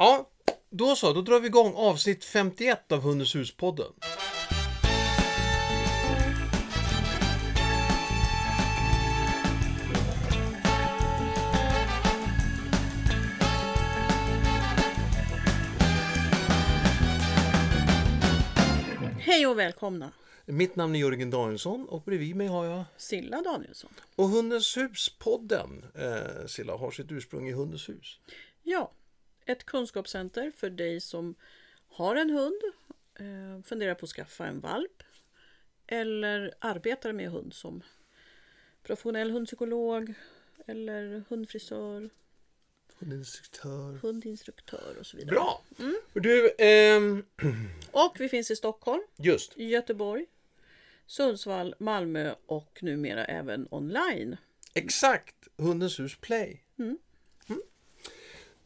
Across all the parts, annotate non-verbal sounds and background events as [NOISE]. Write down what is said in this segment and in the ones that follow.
Ja, då så. Då drar vi igång avsnitt 51 av Hundens hus-podden. Hej och välkomna! Mitt namn är Jörgen Danielsson och bredvid mig har jag... Silla Danielsson. Och Hundens hus-podden, eh, Silla, har sitt ursprung i Hundens hus. Ja, ett kunskapscenter för dig som har en hund, eh, funderar på att skaffa en valp eller arbetar med hund som professionell hundpsykolog eller hundfrisör, Hundinstruktör. hundinstruktör och så vidare. Bra! Du, ehm, [CLEARS THROAT] Och vi finns i Stockholm, just. Göteborg, Sundsvall, Malmö och numera även online. Exakt! Hundens hus Play. Mm.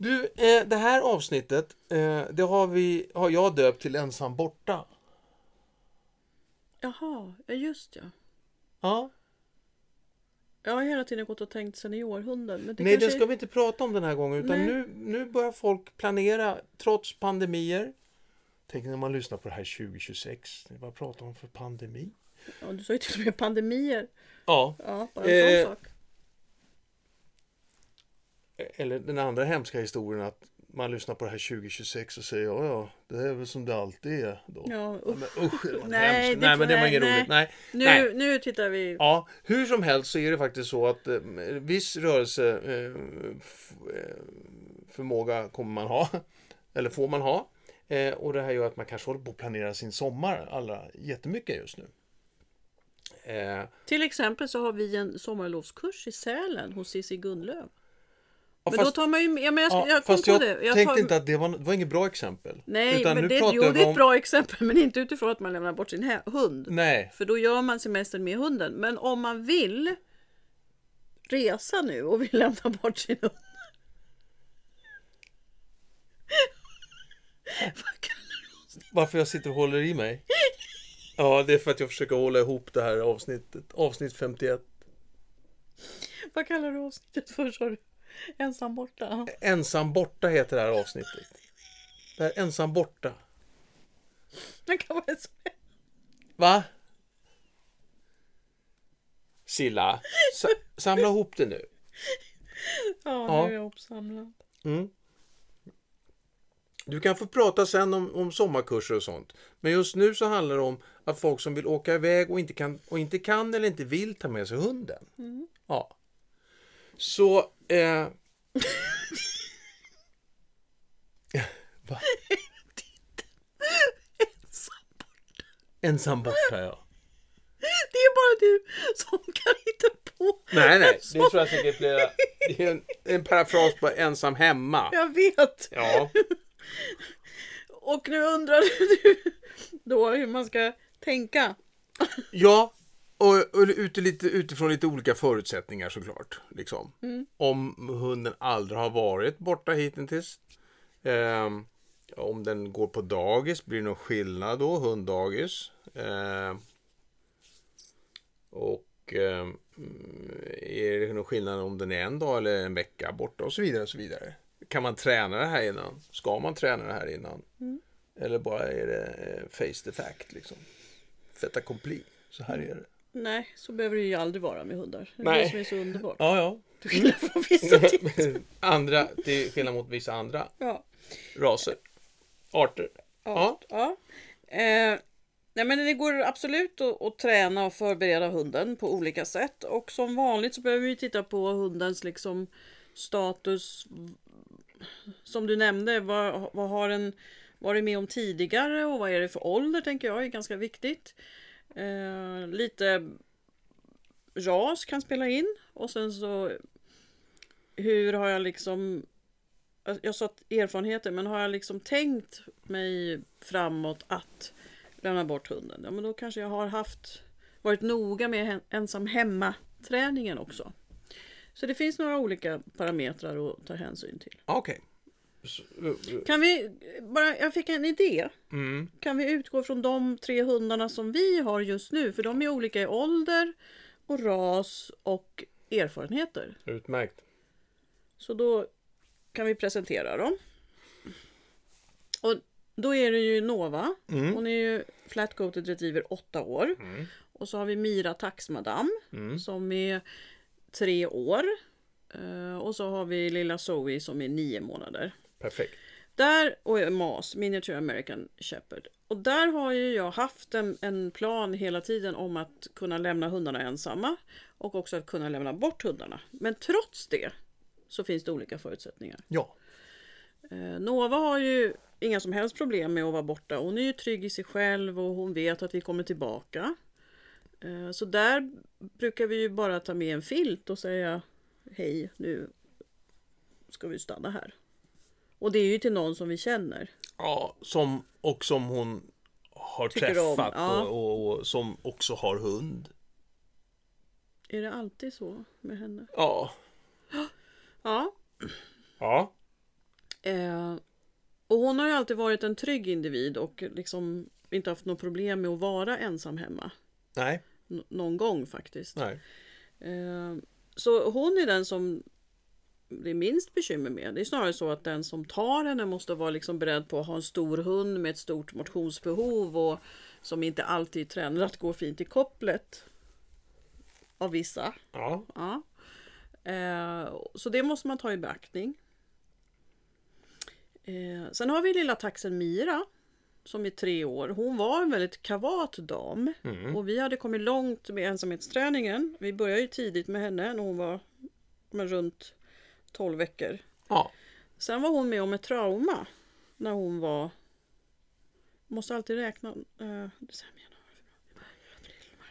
Du, eh, det här avsnittet, eh, det har, vi, har jag döpt till Ensam borta. Jaha, ja just ja. Ja. Jag har hela tiden gått och tänkt seniorhunden. Men det Nej, kanske... det ska vi inte prata om den här gången. Utan Nej. nu, nu börjar folk planera, trots pandemier. Tänk när man lyssnar på det här 2026. Vad pratar om för pandemi? Ja, du sa ju till och med pandemier. Ja. Ja, bara en Eh, sån sak. Eller den andra hemska historien att man lyssnar på det här 2026 och säger ja, ja, det är väl som det alltid är då. Ja, Ja, usch. men usch, det var Nej, hemskt. det- nej, men det var inget nej. roligt. Nej. Nu, nej. nu tittar vi. Ja, hur som helst så är det faktiskt så att eh, viss rörelseförmåga kommer man ha. [LAUGHS] Eller får man ha. Eh, och det här gör att man kanske håller på att planera sin sommar allra jättemycket just nu. Eh, Till exempel så har vi en sommarlovskurs i Sälen hos Cissi Gunnlöv. Men fast då tar man ju... Ja, men jag, ja, jag fast jag, det. Jag tänkte tar, inte att det var, det var inget bra exempel. Nej, Utan men det, jo, det är om- ett bra exempel. Men inte utifrån att man lämnar bort sin hund. Nej, För då gör man semestern med hunden. Men om man vill resa nu och vill [LAUGHS] lämna bort sin hund. Varför jag sitter och håller i mig? Ja, det är för att jag försöker hålla ihop det här avsnittet. Avsnitt 51. Vad kallar du avsnittet för sa du? Ensam borta? Ensam borta heter det här avsnittet. Det här ensam borta. Det kan vara så. Va? Silla, sa samla ihop det nu. Ja, Ja. nu är jag uppsamlad. Mm. Du kan få prata sen om, om sommarkurser och sånt. Men just nu så handlar det om att folk som vill åka iväg och inte kan, och inte kan eller inte vill ta med sig hunden. Ja. Så... Eh... [LAUGHS] Va? Ensam borta, ja. Det är bara du som kan hitta på. Nej, nej. Det tror jag säkert flera... Det är en, en parafras på ensam hemma. Jag vet. Ja. Och nu undrar du då hur man ska tänka. Ja, och, och ute lite, utifrån lite olika förutsättningar såklart. Liksom. Om hunden aldrig har varit borta hittills. Ehm, om den går på dagis, blir det någon skillnad då? Hunddagis. Ehm, och ehm, är det någon skillnad om den är en dag eller en vecka borta och så vidare. Och så vidare. Kan man träna det här innan? Ska man träna det här innan? Eller bara är det eh, face the fact liksom? Fait accompli. Så här är det. Nej, så behöver det ju aldrig vara med hundar. Det är Nej. det som är så underbart. Ja, ja. [LAUGHS] Till skillnad från vissa [LAUGHS] andra, till skillnad mot vissa andra Ja. raser. Arter. Ja. ja. Eh, nej, men det går absolut att, att träna och förbereda hunden på olika sätt. Och som vanligt så behöver vi titta på hundens liksom status. Som du nämnde, vad, vad har den varit med om tidigare och vad är det för ålder tänker jag är ganska viktigt. Eh, lite ras kan spela in och sen så hur har jag liksom jag- sa erfarenheter, men har jag liksom tänkt mig framåt att lämna bort hunden? Ja, men då kanske jag har haft varit noga med ensam hemma träningen också. Så det finns några olika parametrar att ta hänsyn till. Okej. Okay. Kan vi, bara, jag fick en idé. Mm. Kan vi utgå från de tre hundarna som vi har just nu? För de är olika i ålder och ras och erfarenheter. Utmärkt. Så då kan vi presentera dem. Och då är det ju Nova. Mm. Hon är ju flat coated retriever 8 år. Mm. Och så har vi Mira Taxmadam Mm. som är 3 år. Eh, och så har vi lilla Zoe som är 9 månader. Perfekt. Där, och MAS, Miniature American Shepherd. Och där har ju jag haft en, en plan hela tiden om att kunna lämna hundarna ensamma. Och också att kunna lämna bort hundarna. Men trots det så finns det olika förutsättningar. Ja. Eh, Nova har ju inga som helst problem med att vara borta. Hon är ju trygg i sig själv och hon vet att vi kommer tillbaka. Eh, Så där brukar vi ju bara ta med en filt och säga hej, nu ska vi stanna här. Och det är ju till någon som vi känner. ja som, och som hon har Tycker träffat ja. och, och, och som också har hund. Är det alltid så med henne? Ja. Ja. Ja. Eh, och hon har ju alltid varit en trygg individ och liksom inte haft något problem med att vara ensam hemma. Nej. N- någon gång faktiskt. Nej. Eh, så hon är den som det är minst bekymmer med. Det är snarare så att den som tar henne måste vara liksom beredd på att ha en stor hund med ett stort motionsbehov och som inte alltid tränar att gå fint i kopplet. Av vissa. Ja. Ja. Eh, så det måste man ta i beaktning. Eh, sen har vi lilla taxen Mira som är tre år. Hon var en väldigt kavat dam och vi hade kommit långt med ensamhetsträningen. Vi började ju tidigt med henne när hon var men, runt 12 veckor. Ja. Sen var hon med om ett trauma när hon var... Måste alltid räkna. Eh.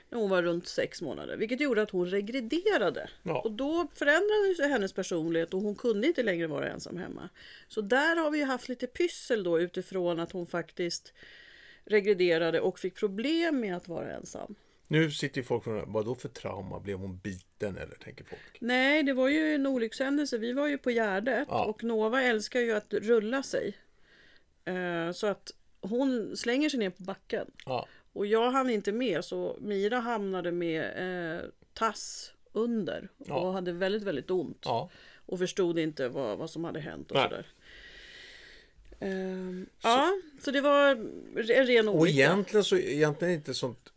När hon var runt sex månader. Vilket gjorde att hon regrederade. Ja. Och då förändrades hennes personlighet och hon kunde inte längre vara ensam hemma. Så där har vi haft lite pyssel då utifrån att hon faktiskt regrederade och fick problem med att vara ensam. Nu sitter ju folk och undrar, vad då för trauma? Blev hon biten eller tänker folk? Nej, det var ju en olyckshändelse. Vi var ju på Gärdet Ja. och Nova älskar ju att rulla sig. Eh, så att hon slänger sig ner på backen. Ja. Och jag hann inte med så Mira hamnade med eh, tass under och Ja. hade väldigt, väldigt ont. Och förstod inte vad, vad som hade hänt och Nej. sådär. Ehm, Ja, så det var en ren Och olycka. egentligen så egentligen inte sånt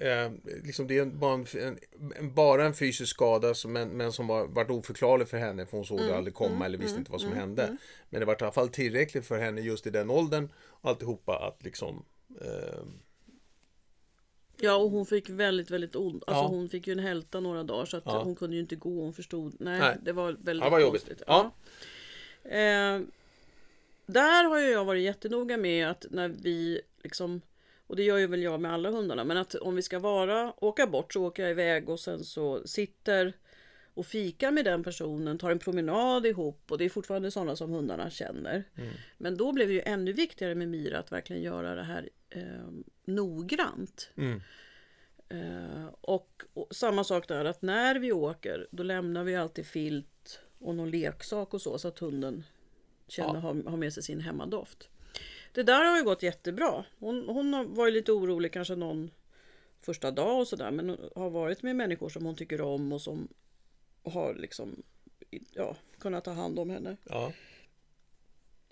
eh, liksom det är bara en, en, bara en fysisk skada som, men, men som var, varit oförklarlig för henne för hon såg det aldrig komma eller visste inte vad som hände. Men det var i alla fall tillräckligt för henne just i den åldern och alltihopa att liksom eh, Ja, och hon fick väldigt, väldigt ont. Alltså Ja. hon fick ju en hälta några dagar så att Ja. hon kunde ju inte gå. Hon förstod. Nej, Nej. det var väldigt Ja, vad jobbigt. konstigt. Ja. Eh, där har ju jag varit jättenoga med att när vi liksom och det gör ju väl jag med alla hundarna. Men att om vi ska vara, åka bort så åker jag iväg och sen så sitter och fikar med den personen, tar en promenad ihop och det är fortfarande sådana som hundarna känner. Men då blev det ju ännu viktigare med Mira att verkligen göra det här eh, noggrant. mm, Eh, och, och samma sak där att när vi åker då lämnar vi alltid filt och någon leksak och så så att hunden känner, Ja. har, har med sig sin hemmadoft. Det där har ju gått jättebra. Hon, hon har varit lite orolig kanske någon första dag och sådär men har varit med människor som hon tycker om och som har liksom ja, kunnat ta hand om henne. ja.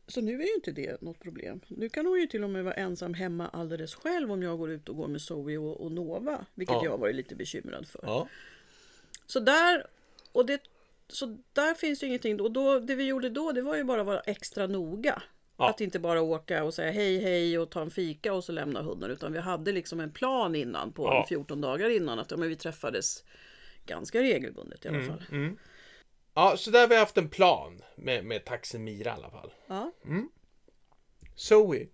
Så nu är ju inte det något problem. Nu kan hon ju till och med vara ensam hemma alldeles själv om jag går ut och går med Zoe och, och Nova. Vilket Ja. jag varit lite bekymrad för. ja. Så där, och det, så där finns ju ingenting. Och då, det vi gjorde då det var ju bara att vara extra noga. Ja. Att inte bara åka och säga hej hej och ta en fika och så lämna hunden. Utan vi hade liksom en plan innan på Ja. 14 dagar innan. Att ja, men vi träffades ganska regelbundet i alla fall. Mm. Ja, så där har vi haft en plan med, med taxen Mira i alla fall. Ja. Zoe?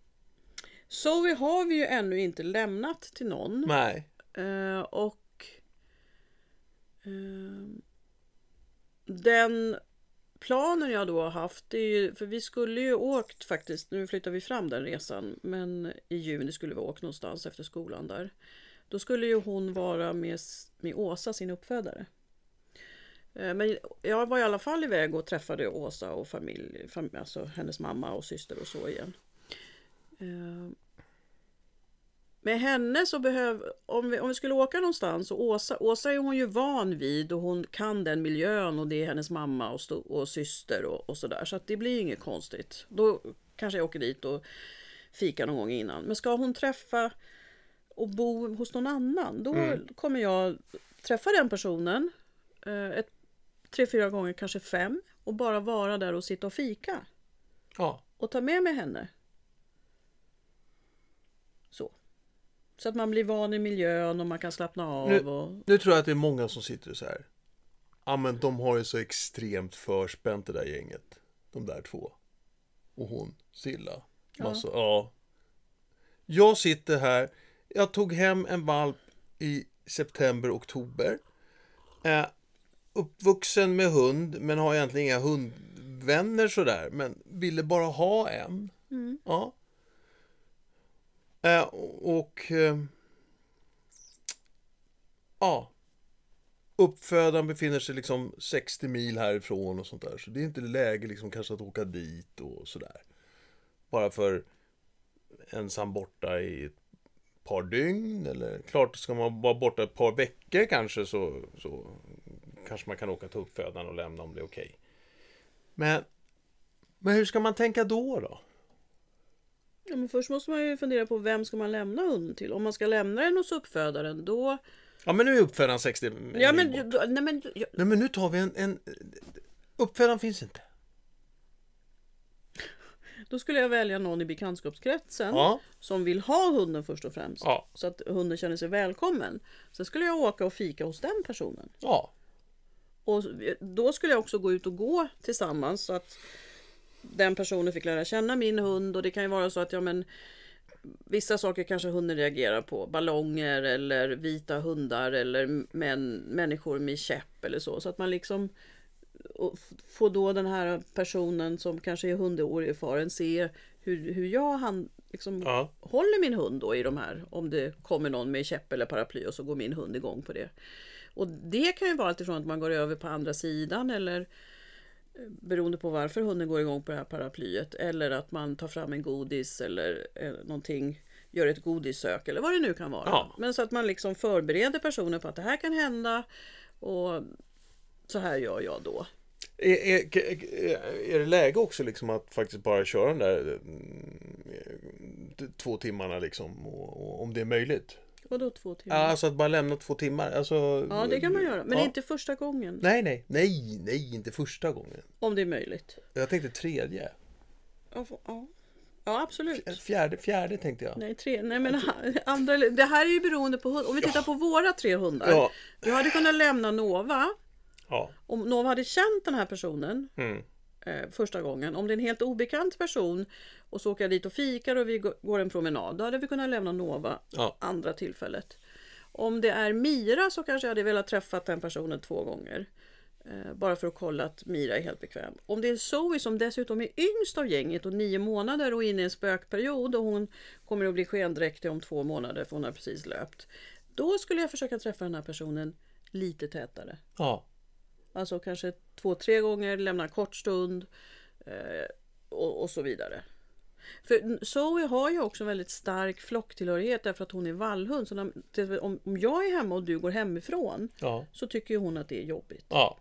Zoe har vi ju ännu inte lämnat till någon. Nej. Eh, och eh, den planen jag då har haft, är ju, för vi skulle ju åkt faktiskt, nu flyttar vi fram den resan, men i juni skulle vi åkt någonstans efter skolan där. Då skulle ju hon vara med, med Åsa, sin uppfödare. Eh, men jag var i alla fall iväg och träffade Åsa och familj, fam, alltså hennes mamma och syster och så igen. Eh, med henne så behöver, om vi, om vi skulle åka någonstans och Åsa, Åsa är hon ju van vid och hon kan den miljön och det är hennes mamma och, och syster och, och sådär. Så att det blir inget konstigt. Då kanske jag åker dit och fikar någon gång innan. Men ska hon träffa och bo hos någon annan, då Mm. kommer jag träffa den personen eh, ett, tre, fyra gånger, kanske fem och bara vara där och sitta och fika Ja. och ta med mig henne. Så. Så att man blir van i miljön och man kan slappna av. Nu- Och... Nu tror jag att det är många som sitter så här. Ja men de har ju så extremt förspänt det där gänget. De där två. Och hon, Silla. Massa, ja. Jag sitter här. Jag tog hem en valp i september, oktober. Eh, uppvuxen med hund, men har egentligen inga hundvänner sådär. Men ville bara ha en. Ja. Eh, och... eh, ja. Uppfödaren befinner sig liksom 60 mil härifrån och sånt där. Så det är inte läge liksom kanske att åka dit och sådär. Bara för ensam borta i ett par dygn eller klart ska man vara borta ett par veckor kanske så, så kanske man kan åka till uppfödaren och lämna om det är okej. Men, men hur ska man tänka då då? Ja, men först måste man ju fundera på vem ska man lämna hunden till. Om man ska lämna den hos uppfödaren då... Ja men nu är uppfödaren 60 Ja, men, bort. nej, men, ja, Nej men nu tar vi en, en... Uppfödaren finns inte. då skulle jag välja någon i bekantskapskretsen Ja. som vill ha hunden först och främst. Ja. Så att hunden känner sig välkommen. Sen skulle jag åka och fika hos den personen. Ja. Och då skulle jag också gå ut och gå tillsammans så att den personen fick lära känna min hund och det kan ju vara så att ja men Vissa saker kanske hunden reagerar på. Ballonger eller vita hundar eller män, människor med käpp eller så. Så att man liksom får då den här personen som kanske är hundoerfaren se hur, hur jag han, liksom, Ja. håller min hund då i de här. Om det kommer någon med käpp eller paraply och så går min hund igång på det. Och det kan ju vara alltifrån att man går över på andra sidan eller beroende på varför hunden går igång på det här paraplyet. Eller att man tar fram en godis eller eh, någonting, gör ett godissök eller vad det nu kan vara. Ja. Men så att man liksom förbereder personen på att det här kan hända och så här gör jag då. Är, är, är det läge också liksom att faktiskt bara köra den där mm, två timmarna liksom, och, och, om det är möjligt? Vadå två timmar? Ja, Alltså att bara lämna två timmar. Alltså, Ja, det kan man göra. Men ja. inte första gången. Nej, nej, nej, nej, inte första gången. Om det är möjligt. Jag tänkte tredje. Ja, ja. ja absolut. Fjärde, fjärde tänkte jag. Nej, tre, nej men [LAUGHS] andra, det här är ju beroende på hund. Om vi tittar på våra tre hundar. Ja. Jag hade kunnat lämna Nova. Ja. Om Nova hade känt den här personen Mm. eh, första gången. Om det är en helt obekant person och så åker jag dit och fikar och vi gå- går en promenad. Då hade vi kunnat lämna Nova Ja. andra tillfället. Om det är Mira så kanske jag hade velat träffa den personen två gånger. Eh, bara för att kolla att Mira är helt bekväm. Om det är Zoe som dessutom är yngst av gänget och nio månader och inne i en spökperiod och hon kommer att bli skendräktig om två månader för hon har precis löpt. Då skulle jag försöka träffa den här personen lite tätare. Ja. Alltså kanske två, tre gånger, lämna en kort stund eh, och, och så vidare. För Zoe har ju också en väldigt stark flocktillhörighet därför att hon är vallhund. Så när, om, om jag är hemma och du går hemifrån Ja. så tycker hon att det är jobbigt. Ja.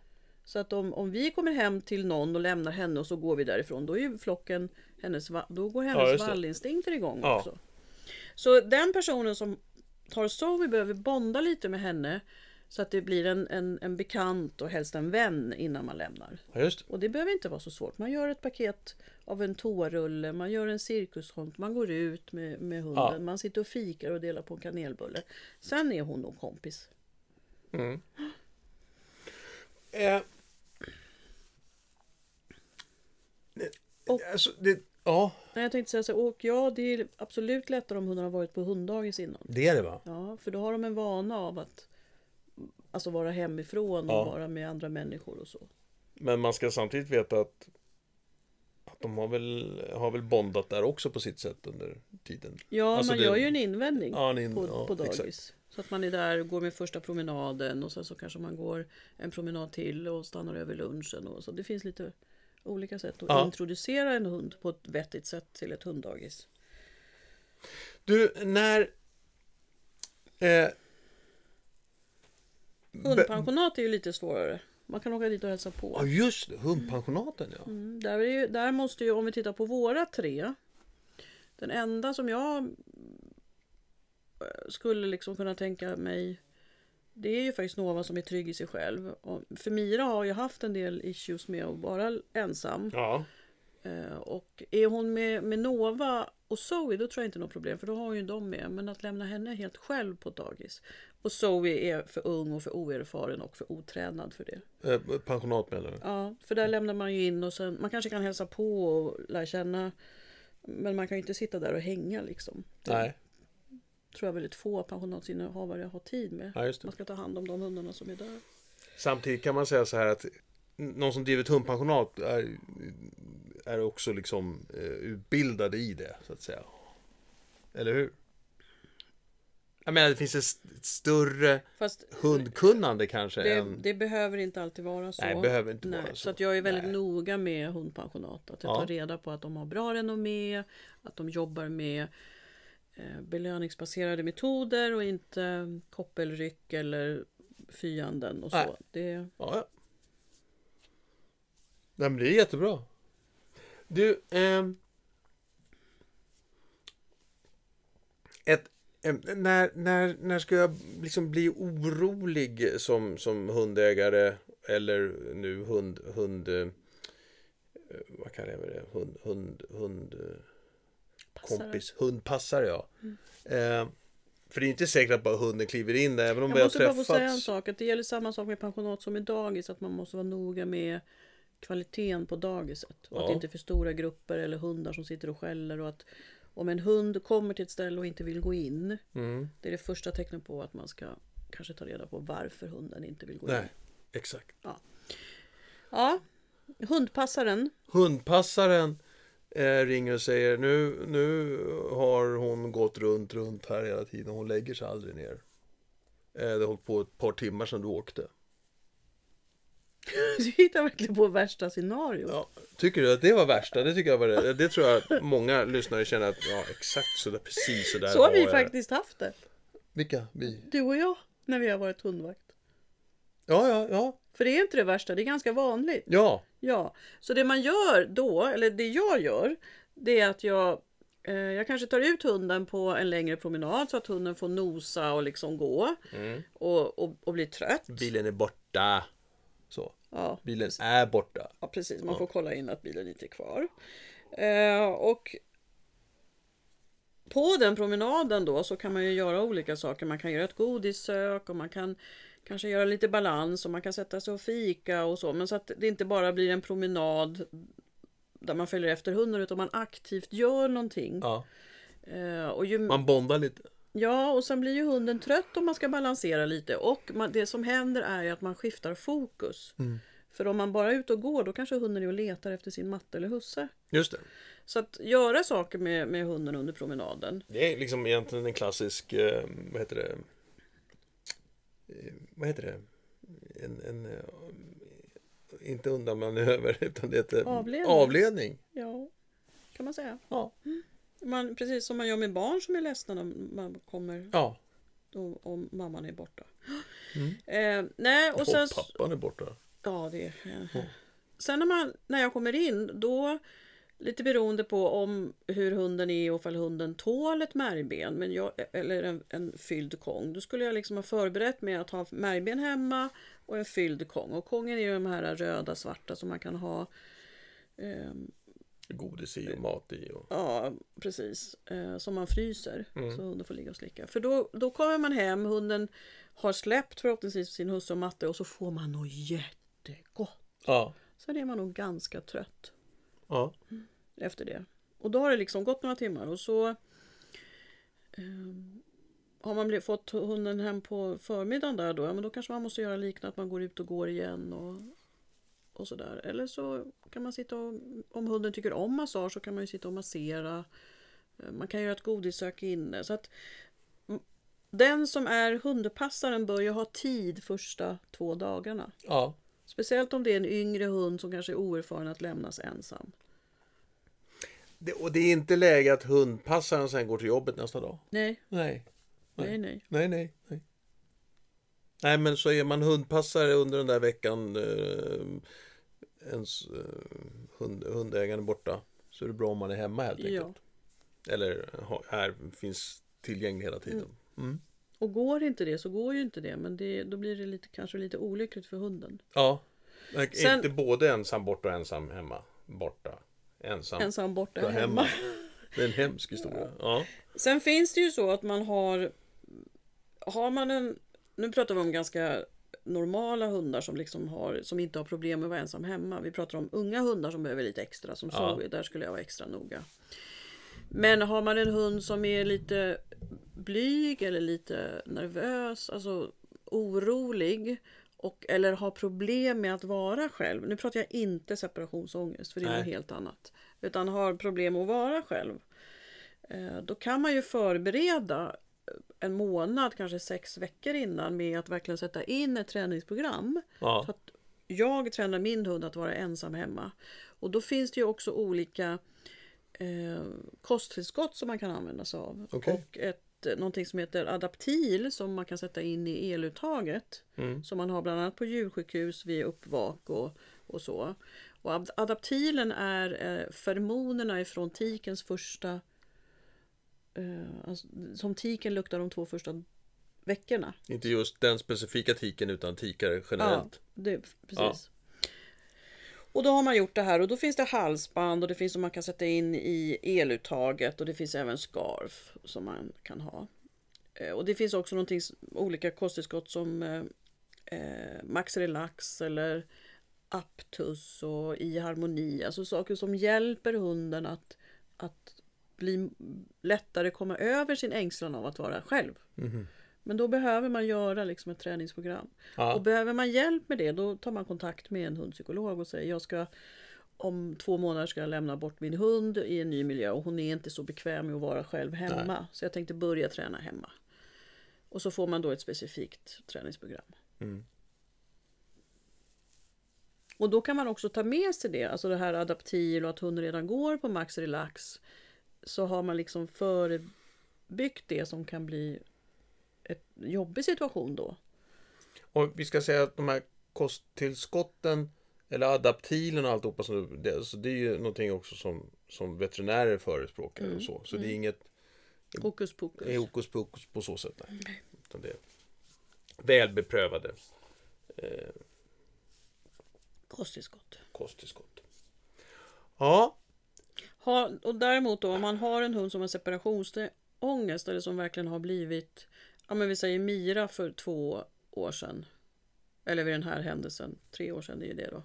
Så att om, om vi kommer hem till någon och lämnar henne och så går vi därifrån, då är ju flocken hennes, då går Ja, hennes det. vallinstinkter igång Ja. också. Så den personen som tar Zoe behöver bonda lite med henne så att det blir en, en, en bekant och helst en vän innan man lämnar. ja, just. Och det behöver inte vara så svårt. Man gör ett paket av en toarulle, man gör en cirkushund, man går ut med, med hunden, Ja. man sitter och fikar och delar på en kanelbulle. Sen är hon nog kompis. Eh. Och- Alltså, det, ja, Nej, jag tänkte säga så och ja, det är absolut lättare om hundarna har varit på hunddagis innan. det är det va? Ja, för då har de en vana av att alltså vara hemifrån och Ja. vara med andra människor och så. Men man ska samtidigt veta att, att de har väl, har väl bondat där också på sitt sätt under tiden. Ja, Alltså man det- gör ju en invändning Ja, en in- på, ja, på dagis. exakt. Så att man är där och går med första promenaden och sen så kanske man går en promenad till och stannar över lunchen. Och så. Det finns lite olika sätt att Ja. introducera en hund på ett vettigt sätt till ett hunddagis. Du, när... Eh, Hundpensionat är ju lite svårare. Man kan åka dit och hälsa på. Ja, just det. Hundpensionaten, ja. Mm, där, är ju, där måste ju, om vi tittar på våra tre. Den enda som jag eh, skulle liksom kunna tänka mig. Det är ju faktiskt Nova som är trygg i sig själv. Och för Mira har ju haft en del issues med att vara ensam. Ja. Eh, Och är hon med, med Nova och Zoe då tror jag inte något problem för då har hon ju dem med. Men att lämna henne helt själv på dagis. Och Zoe är för ung och för oerfaren och för otränad för det. Eh, pensionat menar du? Ja, för där lämnar man ju in och sen man kanske kan hälsa på och lära känna. Men man kan ju inte sitta där och hänga liksom. Det Nej. tror jag väldigt få pensionatsinnehavare har tid med. Ja, just det. Man ska ta hand om de hundarna som är där. Samtidigt kan man säga så här att någon som driver ett hundpensionat är, är också liksom eh, utbildad i det, så att säga. Eller hur? Jag menar, det finns ett st- ett större Fast hundkunnande kanske det, än... det behöver inte alltid vara så. Nej, det behöver inte Nej, vara så. så att jag är väldigt Nej. noga med hundpensionat. Att jag Ja. tar reda på att de har bra renommé, att de jobbar med eh, belöningsbaserade metoder och inte koppelryck eller fyanden och så. Nej. Det, Ja, ja. Det är jättebra. Du, ehm... Ett, em, när, när, när ska jag liksom bli orolig som, som hundägare eller nu hund, hund eh, vad kallar jag det? Hund, hund, hund eh, Passare. kompis, hundpassare ja. Eh, för det är inte säkert att bara hunden kliver in där, även om vi Jag har måste bara få träffats. säga en sak. Att det gäller samma sak med pensionat som med dagis. Att man måste vara noga med kvaliteten på dagiset. Och att Ja. det inte är för stora grupper eller hundar som sitter och skäller. Och att om en hund kommer till ett ställe och inte vill gå in. Mm. Det är det första tecknet på att man ska kanske ta reda på varför hunden inte vill gå in. Nej, exakt. Ja, hundpassaren. Hundpassaren eh, ringer och säger nu, nu har hon gått runt, runt här hela tiden. Hon lägger sig aldrig ner. Eh, det har hållit på ett par timmar sedan du åkte. [LAUGHS] Du hittar verkligen på värsta scenario. Ja, tycker du att det var värsta? Det tycker jag var det. Det tror jag att många lyssnare känner att ja, exakt så där, precis så där Så har vi faktiskt haft det. Vilka? Vi? Du och jag. När vi har varit hundvakt. Ja, ja, ja. För det är inte det värsta. Det är ganska vanligt. Ja, Ja, så det man gör då, eller det jag gör, det är att jag, eh, jag kanske tar ut hunden på en längre promenad så att hunden får nosa och liksom gå och, och, och bli trött. bilen är borta. Så. Ja, Bilen är borta. ja precis. Man får kolla in att bilen inte är kvar. Eh, och på den promenaden då så kan man ju göra olika saker. Man kan göra ett godissök och man kan kanske göra lite balans och man kan sätta sig och fika och så. Men så att det inte bara blir en promenad där man följer efter hunden utan man aktivt gör någonting. Ja. Eh, och ju, Man bondar lite. Ja, och sen blir ju hunden trött om man ska balansera lite. Och man, det som händer är ju att man skiftar fokus. För om man bara är ute och går då kanske hunden är och letar efter sin matte eller husse. Just det. Så att göra saker med, med hunden under promenaden. Det är liksom egentligen en klassisk, eh, vad heter det? Eh, vad heter det? En, en, eh, inte undanmanöver [LAUGHS] utan det heter Avledning. avledning. Ja, kan man säga. Ja. Man, precis som man gör med barn som är ledsna när man kommer ja. och, och mamman är borta. Eh, nej, och sen... Och pappan är borta. Ja, det är... Sen när, man, när jag kommer in, då lite beroende på om hur hunden är och ifall hunden tål ett märgben men jag, eller en, en fylld kong. Då skulle jag liksom ha förberett med att ha märgben hemma och en fylld kong. Och kongen är ju de här röda, svarta som man kan ha ehm, Godis i och mat i. Och... Ja, precis. Eh, som man fryser. Så hunden får ligga och slicka. För då, då kommer man hem, hunden har släppt förhoppningsvis sin husse och matte och så får man något jättegott. Ja. Sen är man nog ganska trött ja. efter det. Och då har det liksom gått några timmar och så eh, har man blivit, fått hunden hem på förmiddagen där då, ja, men då kanske man måste göra liknande att man går ut och går igen och, och sådär. Eller så kan man sitta och, om hunden tycker om massage så kan man ju sitta och massera. Eh, Man kan göra ett godissök inne. Så att den som är hundpassaren bör ju ha tid första två dagarna. ja. Speciellt om det är en yngre hund som kanske är oerfaren att lämnas ensam. Det, och det är inte läge att hundpassaren sen går till jobbet nästa dag. Nej, Nej. nej, nej. Nej, nej, nej. Nej, men så är man hundpassare under den där veckan, eh, ens eh, hund, hundägaren borta, så är det bra om man är hemma helt Ja. enkelt. Eller ha- här finns tillgänglig hela tiden. Mm. Och går inte det så går ju inte det. Men det, då blir det lite, kanske lite olyckligt för hunden. Ja, Sen- inte både ensam borta och ensam hemma borta. Ensam, Ensam borta borta hemma. hemma. Det är en hemsk historia. Ja. Sen finns det ju så att man har Har man en Nu pratar vi om ganska normala hundar som liksom har Som inte har problem med att vara ensam hemma. Vi pratar om unga hundar som behöver lite extra som Ja. Zoe. Där skulle jag vara extra noga. Men har man en hund som är lite blyg eller lite nervös, alltså orolig och, eller har problem med att vara själv. Nu pratar jag inte separationsångest för det är Nej. något helt annat. Utan har problem att vara själv. Eh, Då kan man ju förbereda en månad, kanske sex veckor innan med att verkligen sätta in ett träningsprogram. Så Ja. att jag tränar min hund att vara ensam hemma. Och då finns det ju också olika eh, kosttillskott som man kan använda sig av. Okej. Och ett, eh, någonting som heter Adaptil som man kan sätta in i eluttaget. Mm. Som man har bland annat på djursjukhus vid uppvak och, och så. Och ad- adaptilen är eh, feromonerna ifrån tikens första... Eh, alltså, som tiken luktar de två första veckorna. Inte just den specifika tiken utan tikar generellt. Ja, det, precis. Och då har man gjort det här och då finns det halsband och det finns som man kan sätta in i eluttaget och det finns även scarf som man kan ha. Eh, Och det finns också någonting, olika kosttillskott som eh, eh, Max Relax eller Aptus och I Harmoni. Alltså saker som hjälper hunden att, att bli lättare komma över sin ängslan av att vara själv. Mhm. Men då behöver man göra liksom ett träningsprogram. Ja. Och behöver man hjälp med det då tar man kontakt med en hundpsykolog och säger jag ska om två månader ska jag lämna bort min hund i en ny miljö och hon är inte så bekväm med att vara själv hemma. Så jag tänkte börja träna hemma. Och så får man då ett specifikt träningsprogram. Mm. Och då kan man också ta med sig det, alltså det här adaptil och att hunden redan går på Max Relax. Så har man liksom förebyggt det som kan bli ett jobbig situation då. Och vi ska säga att de här kosttillskotten eller adaptilen och alltihopa som det, alltså det är ju någonting också som, som veterinärer förespråkar och så. Så det är inget Hokus pokus. hokus pokus på så sätt. Nej. Utan det är välbeprövade eh, Kosttillskott. kosttillskott. Ja, Har, och däremot då om man har en hund som har separationsångest eller som verkligen har blivit, ja men vi säger Mira för två år sedan. Eller vid den här händelsen, tre år sedan det är ju det då.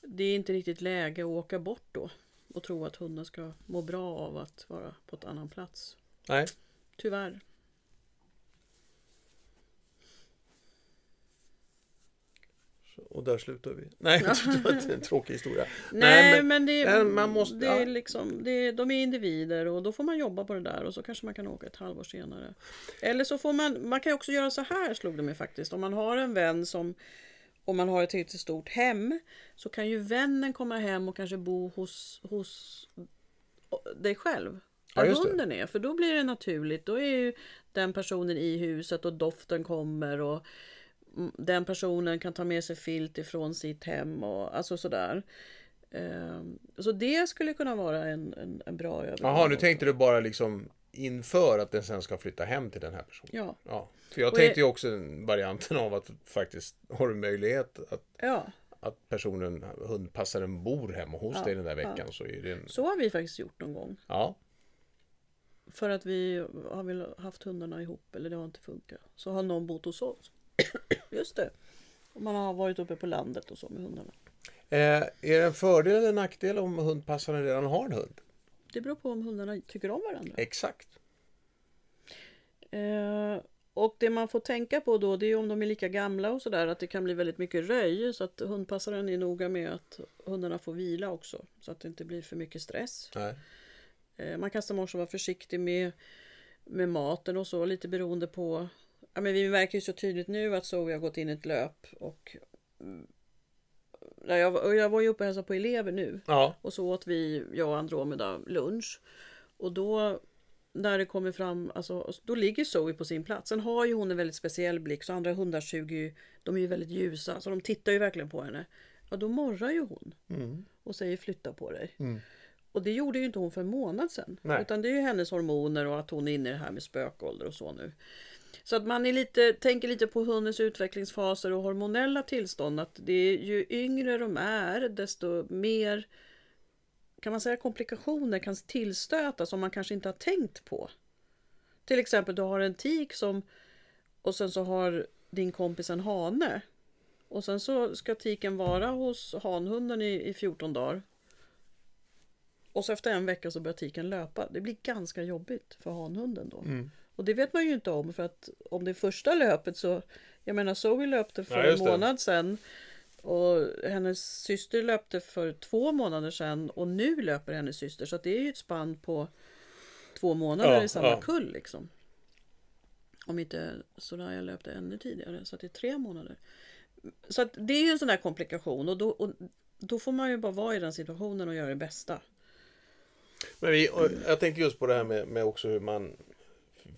Det är inte riktigt läge att åka bort då och tro att hunden ska må bra av att vara på ett annan plats. nej. Tyvärr. Och där slutar vi. Nej, [LAUGHS] det var en tråkig historia. [LAUGHS] Nej, men- men, det, nej, man måste- det är ja. liksom, det är, de är individer och då får man jobba på det där och så kanske man kan åka ett halvår senare. Eller så får man, man kan också göra så här slog det mig faktiskt. Om man har en vän som, om man har ett riktigt stort hem, så kan ju vännen komma hem och kanske bo hos, hos dig själv. Ja, Där det. hunden är, för då blir det naturligt. Då är ju den personen i huset och doften kommer och den personen kan ta med sig filt ifrån sitt hem och alltså sådär. Ehm, Så det skulle kunna vara en, en, en bra övergång. Jaha, nu tänkte du bara liksom inför att den sen ska flytta hem till den här personen. Ja, Ja, för jag Och tänkte ju också varianten av att faktiskt har du möjlighet att, ja, att personen, hundpassaren bor hemma hos Ja, dig den där veckan så är det en... så har vi faktiskt gjort någon gång. Ja, För att vi har väl haft hundarna ihop eller det har inte funkat. Så har någon bott hos oss. Just det. Och man har varit uppe på landet och så med hundarna. Eh, är det en fördel eller nackdel om hundpassaren redan har en hund? Det beror på om hundarna tycker om varandra. Exakt. Eh, och det man får tänka på då det är om de är lika gamla och sådär att det kan bli väldigt mycket röj. Så att hundpassaren är noga med att hundarna får vila också. Så att det inte blir för mycket stress. Nej. Eh, man kan som också vara försiktig med, med maten och så lite beroende på. Ja, men vi märker ju så tydligt nu att Zoe har gått in i ett löp och mm, jag, jag var ju uppe och hälsade på elever nu Ja, och så åt vi, jag och Andromeda, lunch. Och då när det kommer fram, alltså, då ligger Zoe på sin plats. Sen har ju hon en väldigt speciell blick, så andra hundar suger ju, de är ju väldigt ljusa, så de tittar ju verkligen på henne. Ja, då morrar ju hon Mm. och säger flytta på dig. Mm. Och det gjorde ju inte hon för en månad sedan. Nej. Utan det är ju hennes hormoner och att hon är inne i det här med spökålder och så nu. Så att man är lite, tänker lite på hundens utvecklingsfaser och hormonella tillstånd. Att det är ju yngre de är, desto mer kan man säga komplikationer kan tillstöta som man kanske inte har tänkt på. Till exempel du har en tik som och sen så har din kompis en hane. Och sen så ska tiken vara hos hanhunden i, i 14 dagar. Och så efter en vecka så börjar tiken löpa. Det blir ganska jobbigt för hanhunden då. Mm. Och det vet man ju inte om för att om det är första löpet så Jag menar Zoe löpte för Ja, en månad sedan. Och hennes syster löpte för två månader sedan och nu löper hennes syster. Så det är ju ett spann på två månader Ja, i samma ja. kull liksom. Om inte Soraya löpte ännu tidigare så att det är tre månader. Så att det är ju en sån där komplikation och då, och då får man ju bara vara i den situationen och göra det bästa. Men vi, jag tänker just på det här med, med också hur man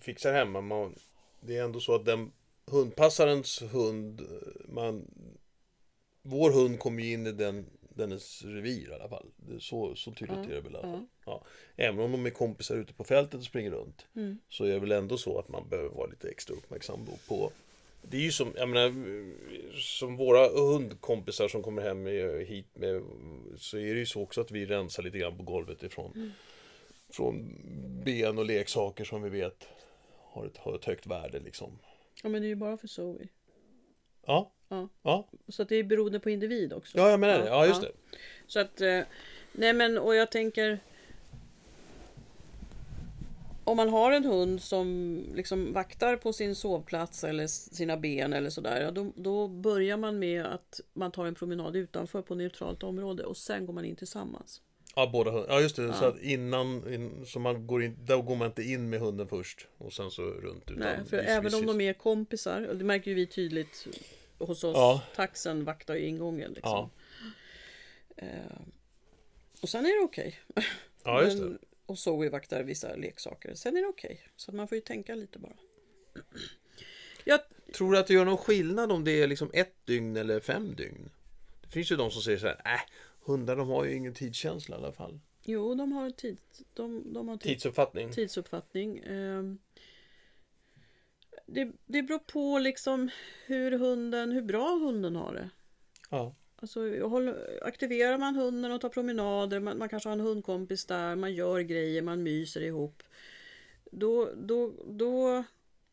fixar hemma. Man, det är ändå så att den hundpassarens hund, man, vår hund kommer ju in i den, dennes revir i alla fall. Så, så tydligt Ja, är det väl i alla ja. fall. Ja. Även om de är kompisar ute på fältet och springer runt. Mm. Så är det väl ändå så att man behöver vara lite extra uppmärksam på det är ju som, jag menar, som våra hundkompisar som kommer hem hit med så är det ju så också att vi rensar lite grann på golvet ifrån Mm. från ben och leksaker som vi vet har ett, har ett högt värde liksom. Ja men det är ju bara för Zoe. Ja, Ja. ja, Så att det är beroende på individ också. ja jag menar det. Ja, just Ja. det. Så att, eh, nej men och jag tänker om man har en hund som liksom vaktar på sin sovplats eller sina ben eller sådär, då, då börjar man med att man tar en promenad utanför på neutralt område och sen går man in tillsammans. Ja, båda hund- Ja, just det. Så Ja. att innan, in, så man går in, då går man inte in med hunden först och sen så runt. Utan Nej, för vi- vi även om ses- de är kompisar, och det märker ju vi tydligt hos oss, Ja. taxen vaktar ju ingången. Liksom. Ja. Eh, och sen är det okej. [LAUGHS] Ja, just det. Men- Och Zoe vaktar vissa leksaker. Sen är det okej. Så att man får ju tänka lite bara. [CLEARS THROAT] Jag, Tror du att det gör någon skillnad om det är liksom ett dygn eller fem dygn? Det finns ju de som säger så här, äh, hundar de har ju ingen tidskänsla i alla fall. jo, de har, tid, de, de har tid, Tidsuppfattning. tidsuppfattning. Ehm, det, det beror på liksom hur hunden, hur bra hunden har det. Ja. Alltså, aktiverar man hunden och tar promenader, man, man kanske har en hundkompis där, man gör grejer, man myser ihop. Då, då, då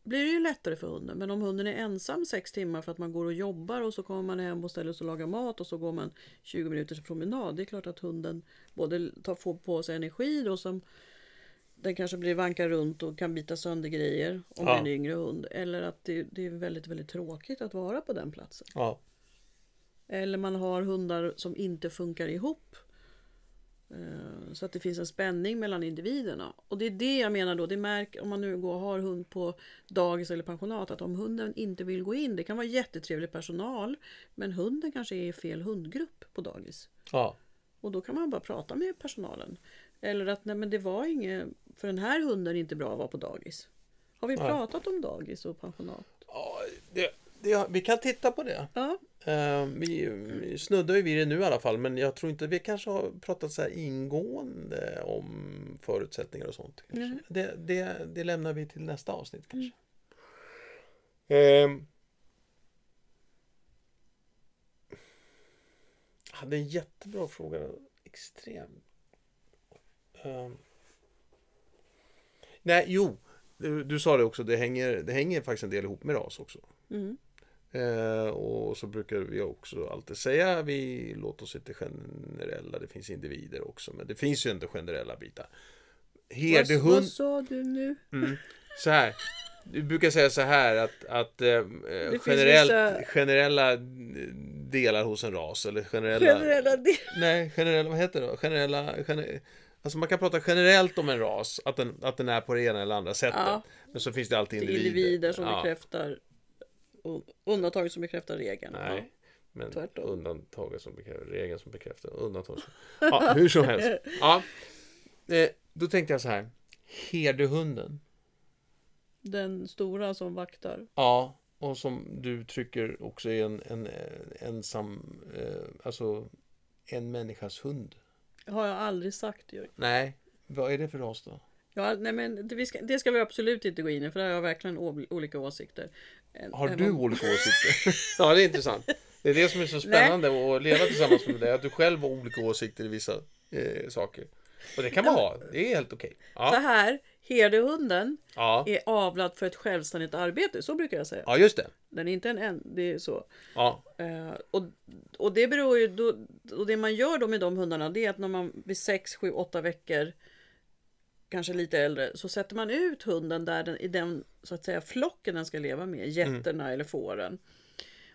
blir det ju lättare för hunden. Men om hunden är ensam sex timmar för att man går och jobbar och så kommer man hem och ställer sig och lagar mat och så går man 20 minuters promenad. Det är klart att hunden både tar, får på sig energi då som den kanske blir vanka runt och kan bita sönder grejer om Ja. det är en yngre hund. Eller att det, det är väldigt, väldigt tråkigt att vara på den platsen. ja. Eller man har hundar som inte funkar ihop. Eh, Så att det finns en spänning mellan individerna. Och det är det jag menar då. Det märker om man nu går och har hund på dagis eller pensionat. Att om hunden inte vill gå in. Det kan vara jättetrevlig personal. Men hunden kanske är i fel hundgrupp på dagis. ja. Och då kan man bara prata med personalen. Eller att nej men det var inget. För den här hunden är inte bra att vara på dagis. Har vi pratat om dagis och pensionat? ja det, det, vi kan titta på det. Ja. Eh, vi, vi snuddar ju vid det nu i alla fall, men jag tror inte vi kanske har pratat så här ingående om förutsättningar och sånt. Nej. Det, det, det lämnar vi till nästa avsnitt kanske. Ehm. Jag hade en jättebra fråga. Extrem. Ehm. Nej, jo. Du, du sa det också, det hänger, det hänger faktiskt en del ihop med ras också. Mm. Eh, och så brukar vi också alltid säga vi låter oss inte generella, det finns individer också, men det finns ju inte generella bitar. Vad, Herdehund, vad sa du nu? mm, så här. Du brukar säga så här att, att eh, finns generell, vissa- generella delar hos en ras eller generella, Generella del. nej, generella, vad heter det? Generella, gener, alltså man kan prata generellt om en ras, att den, att den är på det ena eller andra sättet. Ja. Men så finns det alltid individer. individer som Ja. bekräftar och undantag som bekräftar regeln. Nej, men Tvärtom. undantaget som bekräftar, regeln som bekräftar undantag. Som, ja, hur som helst. [LAUGHS] Ja, eh, då tänkte jag så här. herdehunden. Den stora som vaktar. Ja, och som du trycker också är en, en, en ensam, eh, alltså en människas hund. Har jag aldrig sagt Jörgen. Nej, vad är det för ras då? Ja, nej men det, ska, det ska vi absolut inte gå in i för där har jag verkligen olika åsikter. En- Har du om- olika åsikter? [LAUGHS] ja, det är intressant. Det är det som är så spännande att leva tillsammans med dig, att du själv har olika åsikter i vissa eh, saker. Och det kan man ha, det är helt okej. Så Ja, här, herdehunden ja. är avlad för ett självständigt arbete, så brukar jag säga. ja, just det. Den är inte en en, det är så. Ja, Eh, och, och det beror ju då, och det man gör då med de hundarna det är att när man vid 6, 7, 8 veckor kanske lite äldre så sätter man ut hunden där den, i den så att säga flocken den ska leva med, getterna eller fåren.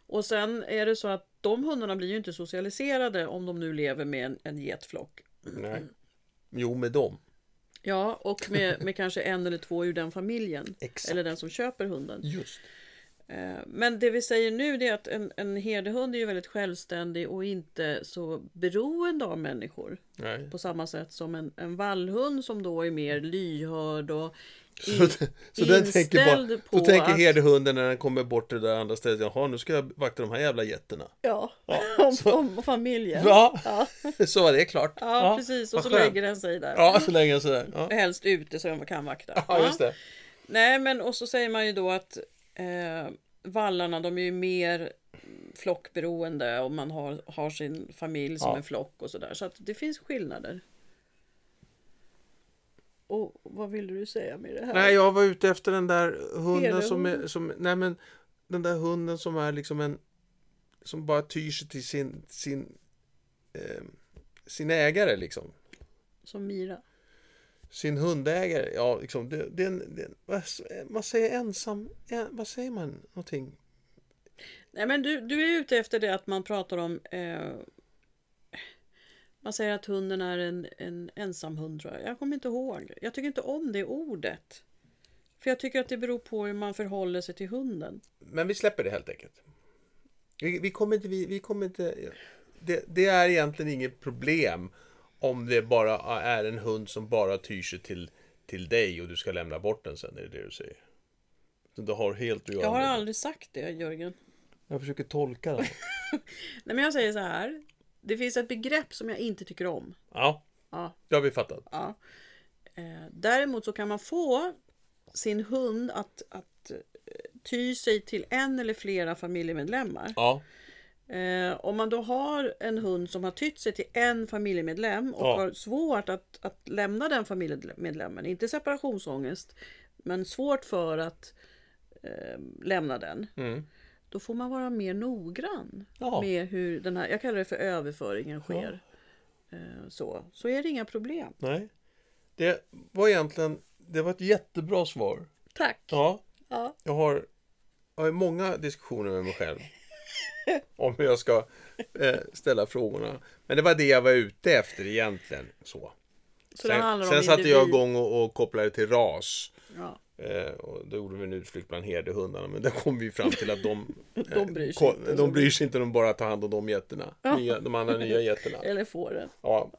Och sen är det så att de hundarna blir ju inte socialiserade om de nu lever med en, en getflock. nej. Jo, med dem. Ja, och med, med kanske en eller två ur den familjen. [LAUGHS] Exakt. Eller den som köper hunden. Just. Eh, Men det vi säger nu är att en, en herdehund är ju väldigt självständig och inte så beroende av människor. Nej. På samma sätt som en, en vallhund som då är mer lyhörd och [LAUGHS] Så, in, så den tänker bara, inställd då på tänker att- herdehunden när den kommer bort till det där andra stället, jaha nu ska jag vakta de här jävla getterna. Ja, Ja, [LAUGHS] om, så- om familjen. Ja, Ja, [LAUGHS] så var det klart. ja, precis. Och så lägger den sig där. Ja, så länge sådär. Ja, Helst ute så den kan vakta. ja just det. Nej, men och så säger man ju då att eh, vallarna de är ju mer flockberoende och man har, har sin familj som Ja. en flock och sådär. Så att det finns skillnader. Och vad ville du säga med det här? Nej, jag var ute efter den där hunden som är, som, nej men den där hunden som är liksom en, som bara tyr sig till sin, sin, eh, sin ägare liksom. Som Mira. Sin hundägare, ja liksom, det, det, det, vad, säger ensam, en, vad säger man, någonting? Nej, men du, du är ute efter det att man pratar om eh, man säger att hunden är en, en ensam hund. Jag kommer inte ihåg. Jag tycker inte om det ordet. För jag tycker att det beror på hur man förhåller sig till hunden. Men vi släpper det helt enkelt. Vi, vi kommer inte, vi, vi kommer inte, det, det är egentligen inget problem om det bara är en hund som bara tyr sig till, till dig och du ska lämna bort den sen, är det det du säger? Så det har helt att göra Jag har med det. aldrig sagt det, Jörgen. Jag försöker tolka det. [LAUGHS] Nej, men jag säger så här. Det finns ett begrepp som jag inte tycker om. Ja, Ja, det har vi fattat. ja. Eh, däremot så kan man få sin hund att, att eh, ty sig till en eller flera familjemedlemmar. Ja, Eh, om man då har en hund som har tytt sig till en familjemedlem och Ja. har svårt att, att lämna den familjemedlemmen, inte separationsångest, men svårt för att eh, lämna den. mm. Då får man vara mer noggrann Ja. med hur den här, jag kallar det för överföringen sker. Eh, så, så är det inga problem. nej. Det var egentligen, det var ett jättebra svar. Tack! Ja, Ja. jag har, jag har många diskussioner med mig själv. [LAUGHS] om hur jag ska eh, ställa frågorna. Men det var det jag var ute efter egentligen. Så. Så Sen, sen satte jag igång och, och kopplade till ras. Ja. Eh, och då gjorde vi en utflykt bland herdehundarna. Men där kom vi fram till att de, eh, [LAUGHS] De bryr sig ko- inte. de bryr sig inte, de bara tar hand om de getterna. Nya, de andra nya [LAUGHS] getterna. Eller fåren. Ja,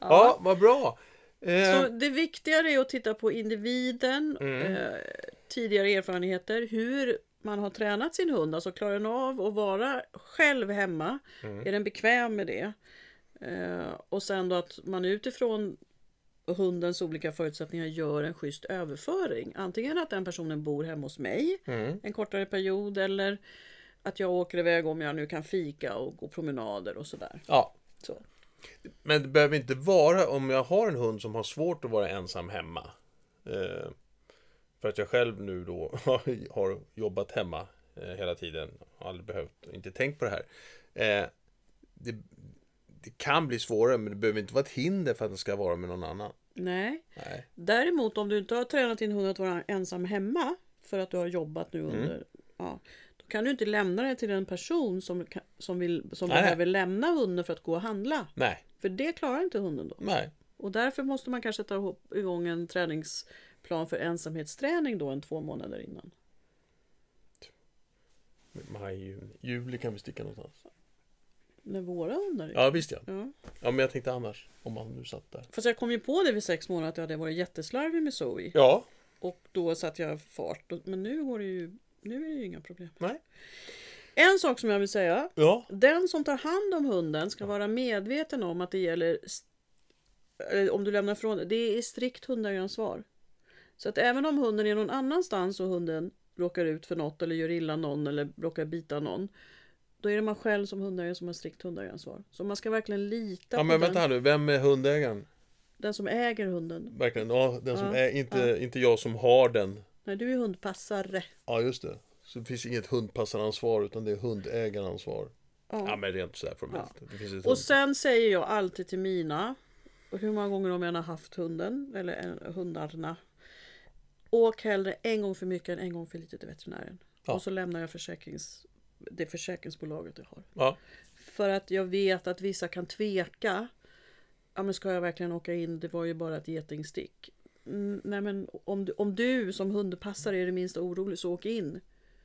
ja vad bra. Eh, Så det viktigare är att titta på individen, Mm. eh, tidigare erfarenheter, hur man har tränat sin hund. Alltså klarar den av att vara själv hemma? Mm. Är den bekväm med det? Eh, och sen då att man utifrån hundens olika förutsättningar gör en schysst överföring. Antingen att den personen bor hemma hos mig Mm. en kortare period eller att jag åker iväg om jag nu kan fika och gå promenader och sådär. ja. Så. Men det behöver inte vara om jag har en hund som har svårt att vara ensam hemma. Eh, för att jag själv nu då [LAUGHS] har jobbat hemma eh, hela tiden. Har aldrig behövt, inte tänkt på det här. Eh, det, det kan bli svårare men det behöver inte vara ett hinder för att det ska vara med någon annan. Nej. Nej. Däremot om du inte har tränat din hund att vara ensam hemma för att du har jobbat Mm. nu under ja, då kan du inte lämna det till en person som, som, vill, som Nej. behöver lämna hunden för att gå och handla. Nej. För det klarar inte hunden då. Nej. Och därför måste man kanske ta igång en träningsplan för ensamhetsträning då en två månader innan. Maj, juni, juli kan vi sticka någonstans. när våra hundar. Ja, visst ja. Ja. Ja, men jag tänkte annars. Om han nu satt där. Fast jag kom ju på det vid sex månader att jag hade varit jätteslarvig med Zoe. Ja. Och då satte jag fart. Men nu går det ju, nu är det ju inga problem. Nej. En sak som jag vill säga. Ja. Den som tar hand om hunden ska vara medveten om att det gäller eller om du lämnar ifrån det, är strikt hundägaransvar. Så att även om hunden är någon annanstans och hunden råkar ut för något eller gör illa någon eller råkar bita någon. Då är det man själv som hundägare som har strikt hundägaransvar. Så man ska verkligen lita Ja, på men vänta här nu. Vem är hundägaren? den som äger hunden. Verkligen. Ja, den som Ja, är, inte, inte jag som har den. Nej, du är hundpassare. Ja, just det. Så det finns inget hundpassaransvar utan det är hundägaransvar. Ja. Ja, men rent sådär formellt. Ett Och sen säger jag alltid till mina, och hur många gånger de än har haft hunden, eller en- hundarna. Åk hellre en gång för mycket än en gång för lite till veterinären. Ja. Och så lämnar jag försäkrings, det försäkringsbolaget jag har. Ja. För att jag vet att vissa kan tveka. Ja men ska jag verkligen åka in? Det var ju bara ett getingstick. Mm, nej men om du, om du som hundpassare är det minsta orolig så åk in.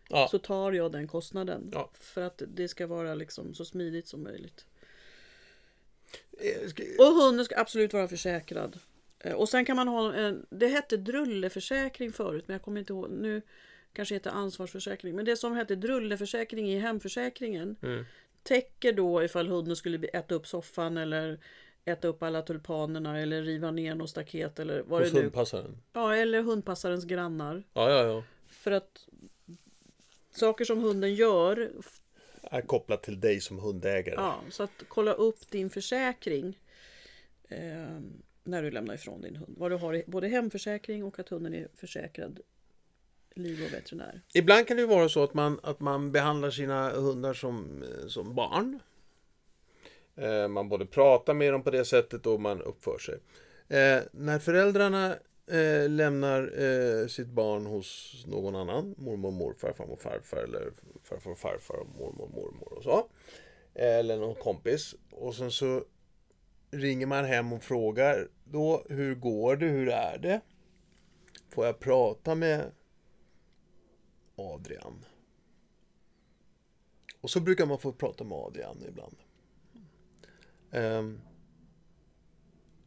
Ja. Så tar jag den kostnaden. Ja. För att det ska vara liksom så smidigt som möjligt. Eh, ska- Och hunden ska absolut vara försäkrad. Eh, Och sen kan man ha en, det hette drulleförsäkring förut men jag kommer inte ihåg, nu kanske heter ansvarsförsäkring. Men det som hette drulleförsäkring i hemförsäkringen Mm. täcker då ifall hunden skulle äta upp soffan eller äta upp alla tulpanerna eller riva ner något staket eller vad Hos det nu hundpassaren. Ja, eller hundpassarens grannar. Ja, ja, ja. För att saker som hunden gör Är kopplat till dig som hundägare. Ja, så att kolla upp din försäkring eh, när du lämnar ifrån din hund. Vad du har i både hemförsäkring och att hunden är försäkrad liv och veterinär. Ibland kan det ju vara så att man, att man behandlar sina hundar som, som barn. Eh, Man både pratar med dem på det sättet och man uppför sig. Eh, när föräldrarna eh, lämnar eh, sitt barn hos någon annan, mormor, morfar, farmor, farfar eller farfar, farfar, mormor, mormor och så. Eller någon kompis. Och sen så ringer man hem och frågar då, hur går det, hur är det? Får jag prata med Adrian. Och så brukar man få prata med Adrian ibland. Um,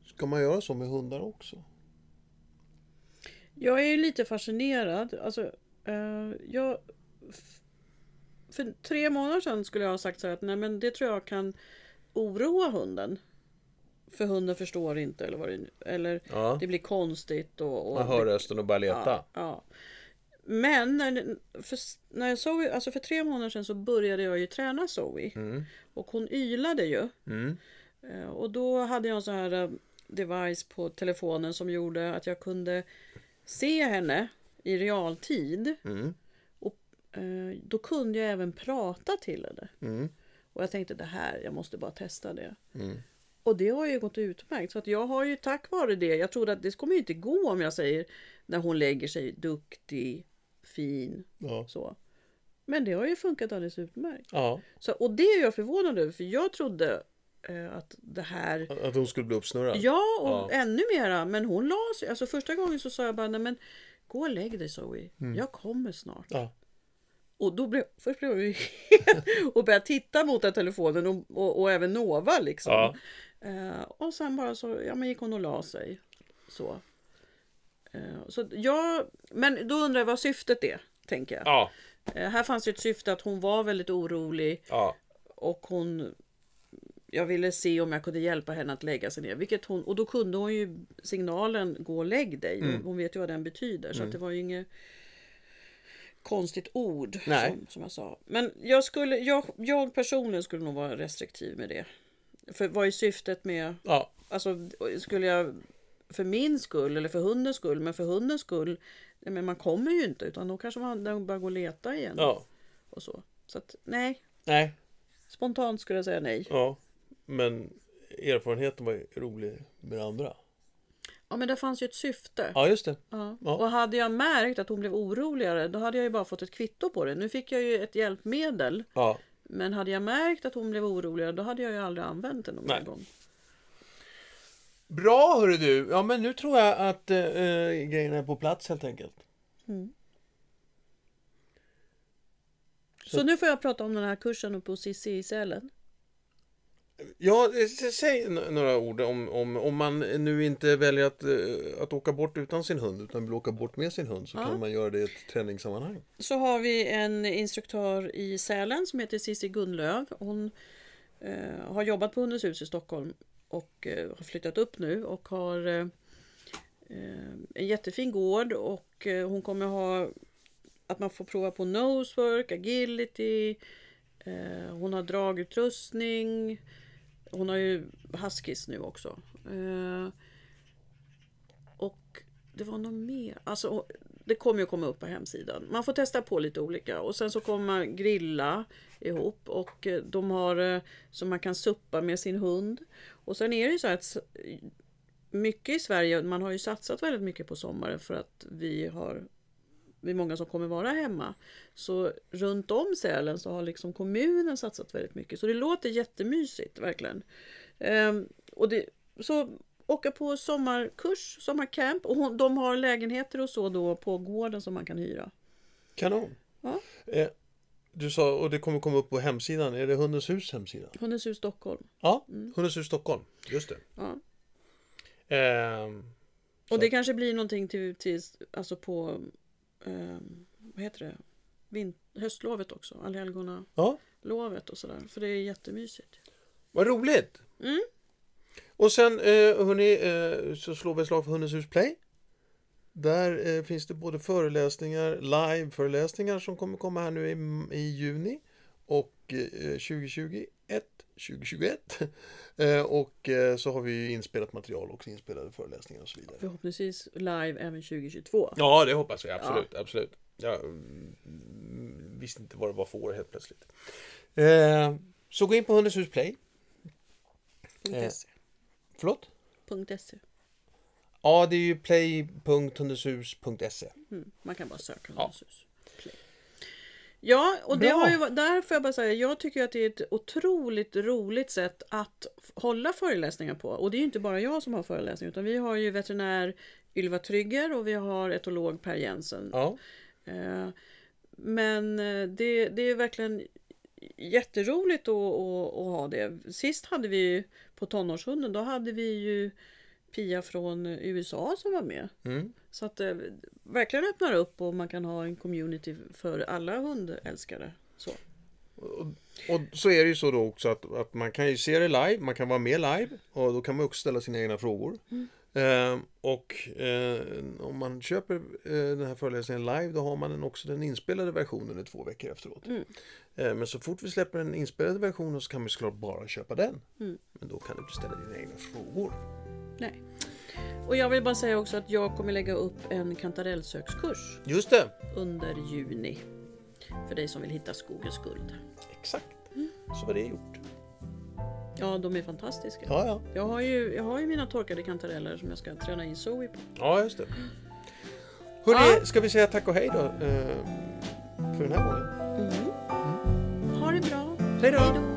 ska man göra så med hundar också? Jag är ju lite fascinerad. Alltså, uh, jag, för tre månader sedan skulle jag ha sagt så här att nej, men det tror jag kan oroa hunden. För hunden förstår inte eller vad det nu Eller Ja. det blir konstigt. Och, och Man hör rösten och börjar leta. Ja, ja. Men när, för, när jag såg, alltså för tre månader sedan så började jag ju träna Zoe. Mm. Och hon ylade ju. Mm. Eh, Och då hade jag en sån här eh, device på telefonen som gjorde att jag kunde se henne i realtid. Mm. Eh, Då kunde jag även prata till henne. Mm. Och jag tänkte det här, jag måste bara testa det. Mm. Och det har ju gått utmärkt. Så att jag har ju tack vare det, jag trodde att det kommer ju inte gå om jag säger när hon lägger sig duktig, fin, Ja. så. Men det har ju funkat alldeles utmärkt. ja. Så, och det är jag förvånad över, för jag trodde eh, att det här... Att hon skulle bli uppsnurrad? Ja, och Ja. ännu mera. Men hon la sig. Alltså första gången så sa jag bara, nej men gå och lägg dig Zoe. Mm. Jag kommer snart. Ja. Och då blev, först blev jag [LAUGHS] och började titta mot den telefonen och, och, och även Nova liksom. Ja. Eh, och sen bara så, ja men gick hon och la sig. Så. Eh, så jag, men då undrar jag vad syftet är, tänker jag. Ja. Eh, här fanns ju ett syfte att hon var väldigt orolig Ja. och hon jag ville se om jag kunde hjälpa henne att lägga sig ner. Vilket hon, och då kunde hon ju signalen gå och lägg dig. Mm. Hon vet ju vad den betyder. Så att det var ju inget konstigt ord Nej. som, som jag sa. Men jag, skulle, jag, jag personligen skulle nog vara restriktiv med det. För vad är syftet med... Ja. Alltså skulle jag... För min skull eller för hundens skull. Men för hundens skull. Men man kommer ju inte. Utan då kanske man de börjar gå och leta igen. Ja. Och så. Så att nej. Nej. Spontant skulle jag säga nej. Ja. Men erfarenheten var ju rolig med andra. Ja men det fanns ju ett syfte. Ja, just det. Ja. Ja. Och hade jag märkt att hon blev oroligare då hade jag ju bara fått ett kvitto på det. Nu fick jag ju ett hjälpmedel. Ja. Men hade jag märkt att hon blev oroligare då hade jag ju aldrig använt det någon Nej. gång. Bra hörru du. Ja, men nu tror jag att eh, eh, grejerna är på plats helt enkelt. Så nu får jag prata om den här kursen uppe hos Cissi i Sälen. Ja, eh, säg några ord om, om, om man nu inte väljer att, eh, att åka bort utan sin hund utan vill åka bort med sin hund så Ja. kan man göra det i ett träningssammanhang. Så har vi en instruktör i Sälen som heter Cissi Gunnlöv. Hon eh, har jobbat på Hundens hus i Stockholm och eh, har flyttat upp nu och har eh, eh, en jättefin gård och hon kommer ha att man får prova på nosework, agility, hon har dragutrustning, hon har ju huskies nu också. Eh, och det var något mer. Alltså, det kommer ju komma upp på hemsidan. Man får testa på lite olika och sen så kommer man grilla ihop och eh, de har eh, så man kan suppa med sin hund. Och sen är det ju så att mycket i Sverige, man har ju satsat väldigt mycket på sommaren för att vi har vi är många som kommer vara hemma. Så runt om Sälen så har liksom kommunen satsat väldigt mycket. Så det låter jättemysigt verkligen. Ehm, och det, så åka på sommarkurs, sommarcamp och hon, de har lägenheter och så då på gården som man kan hyra. Kanon! Ja. Eh, du sa, och det kommer komma upp på hemsidan, är det Hundens hus hemsida? Hundens hus Stockholm. Ja, Hundens hus Stockholm, just det. Ja. Ehm, Och det kanske blir någonting till, till alltså på ehm, vad heter det? Vin, höstlovet också, allhelgona ja, lovet och sådär. För det är jättemysigt. vad roligt! Mm. Och sen eh, hörni, eh, så slår vi ett slag för Hundens hus Play. Där eh, finns det både föreläsningar, live-föreläsningar som kommer komma här nu i, i juni och eh, 2021, 2021. [LAUGHS] Eh, och eh, så har vi ju inspelat material också, inspelade föreläsningar och så vidare. Förhoppningsvis live även 2022. Ja, det hoppas vi absolut. absolut. Jag mm, visste inte vad det var för år helt plötsligt. Eh, så gå in på Hundens hus Play. Eh. .se. Förlåt? .se. Ja, det är ju play.hundeshus.se. Mm, man kan bara söka Ja. Ja, och det Bra. har ju, varit- där får jag bara säga, jag tycker att det är ett otroligt roligt sätt att hålla föreläsningar på. Och det är ju inte bara jag som har föreläsningar, utan vi har ju veterinär Ylva Trygger och vi har etolog Per Jensen. Ja. Eh, Men eh, det, det är verkligen jätteroligt att, att, att ha det. Sist hade vi ju på tonårshunden, då hade vi ju Pia från USA som var med. Mm. Så att det verkligen öppnar upp och man kan ha en community för alla hundälskare. Så. Och, och så är det ju så då också att, att man kan ju se det live, man kan vara med live och då kan man också ställa sina egna frågor. Eh, och eh, om man köper eh, den här föreläsningen live då har man den också den inspelade versionen i två veckor efteråt. Mm. Eh, men så fort vi släpper den inspelade versionen så kan man såklart bara köpa den. Mm. Men då kan du ställa dina egna frågor. Nej. Och jag vill bara säga också att jag kommer lägga upp en kantarellsökskurs Just det! under juni. För dig som vill hitta skogens guld. Exakt. Så var det gjort. Ja, de är fantastiska. Ja, ja. Jag har ju, jag har ju mina torkade kantareller som jag ska träna in Zoe på. Ja, just det. Hörrni, Ja. ska vi säga tack och hej då eh, för den här gången? Mm. Ha det bra. Hej då.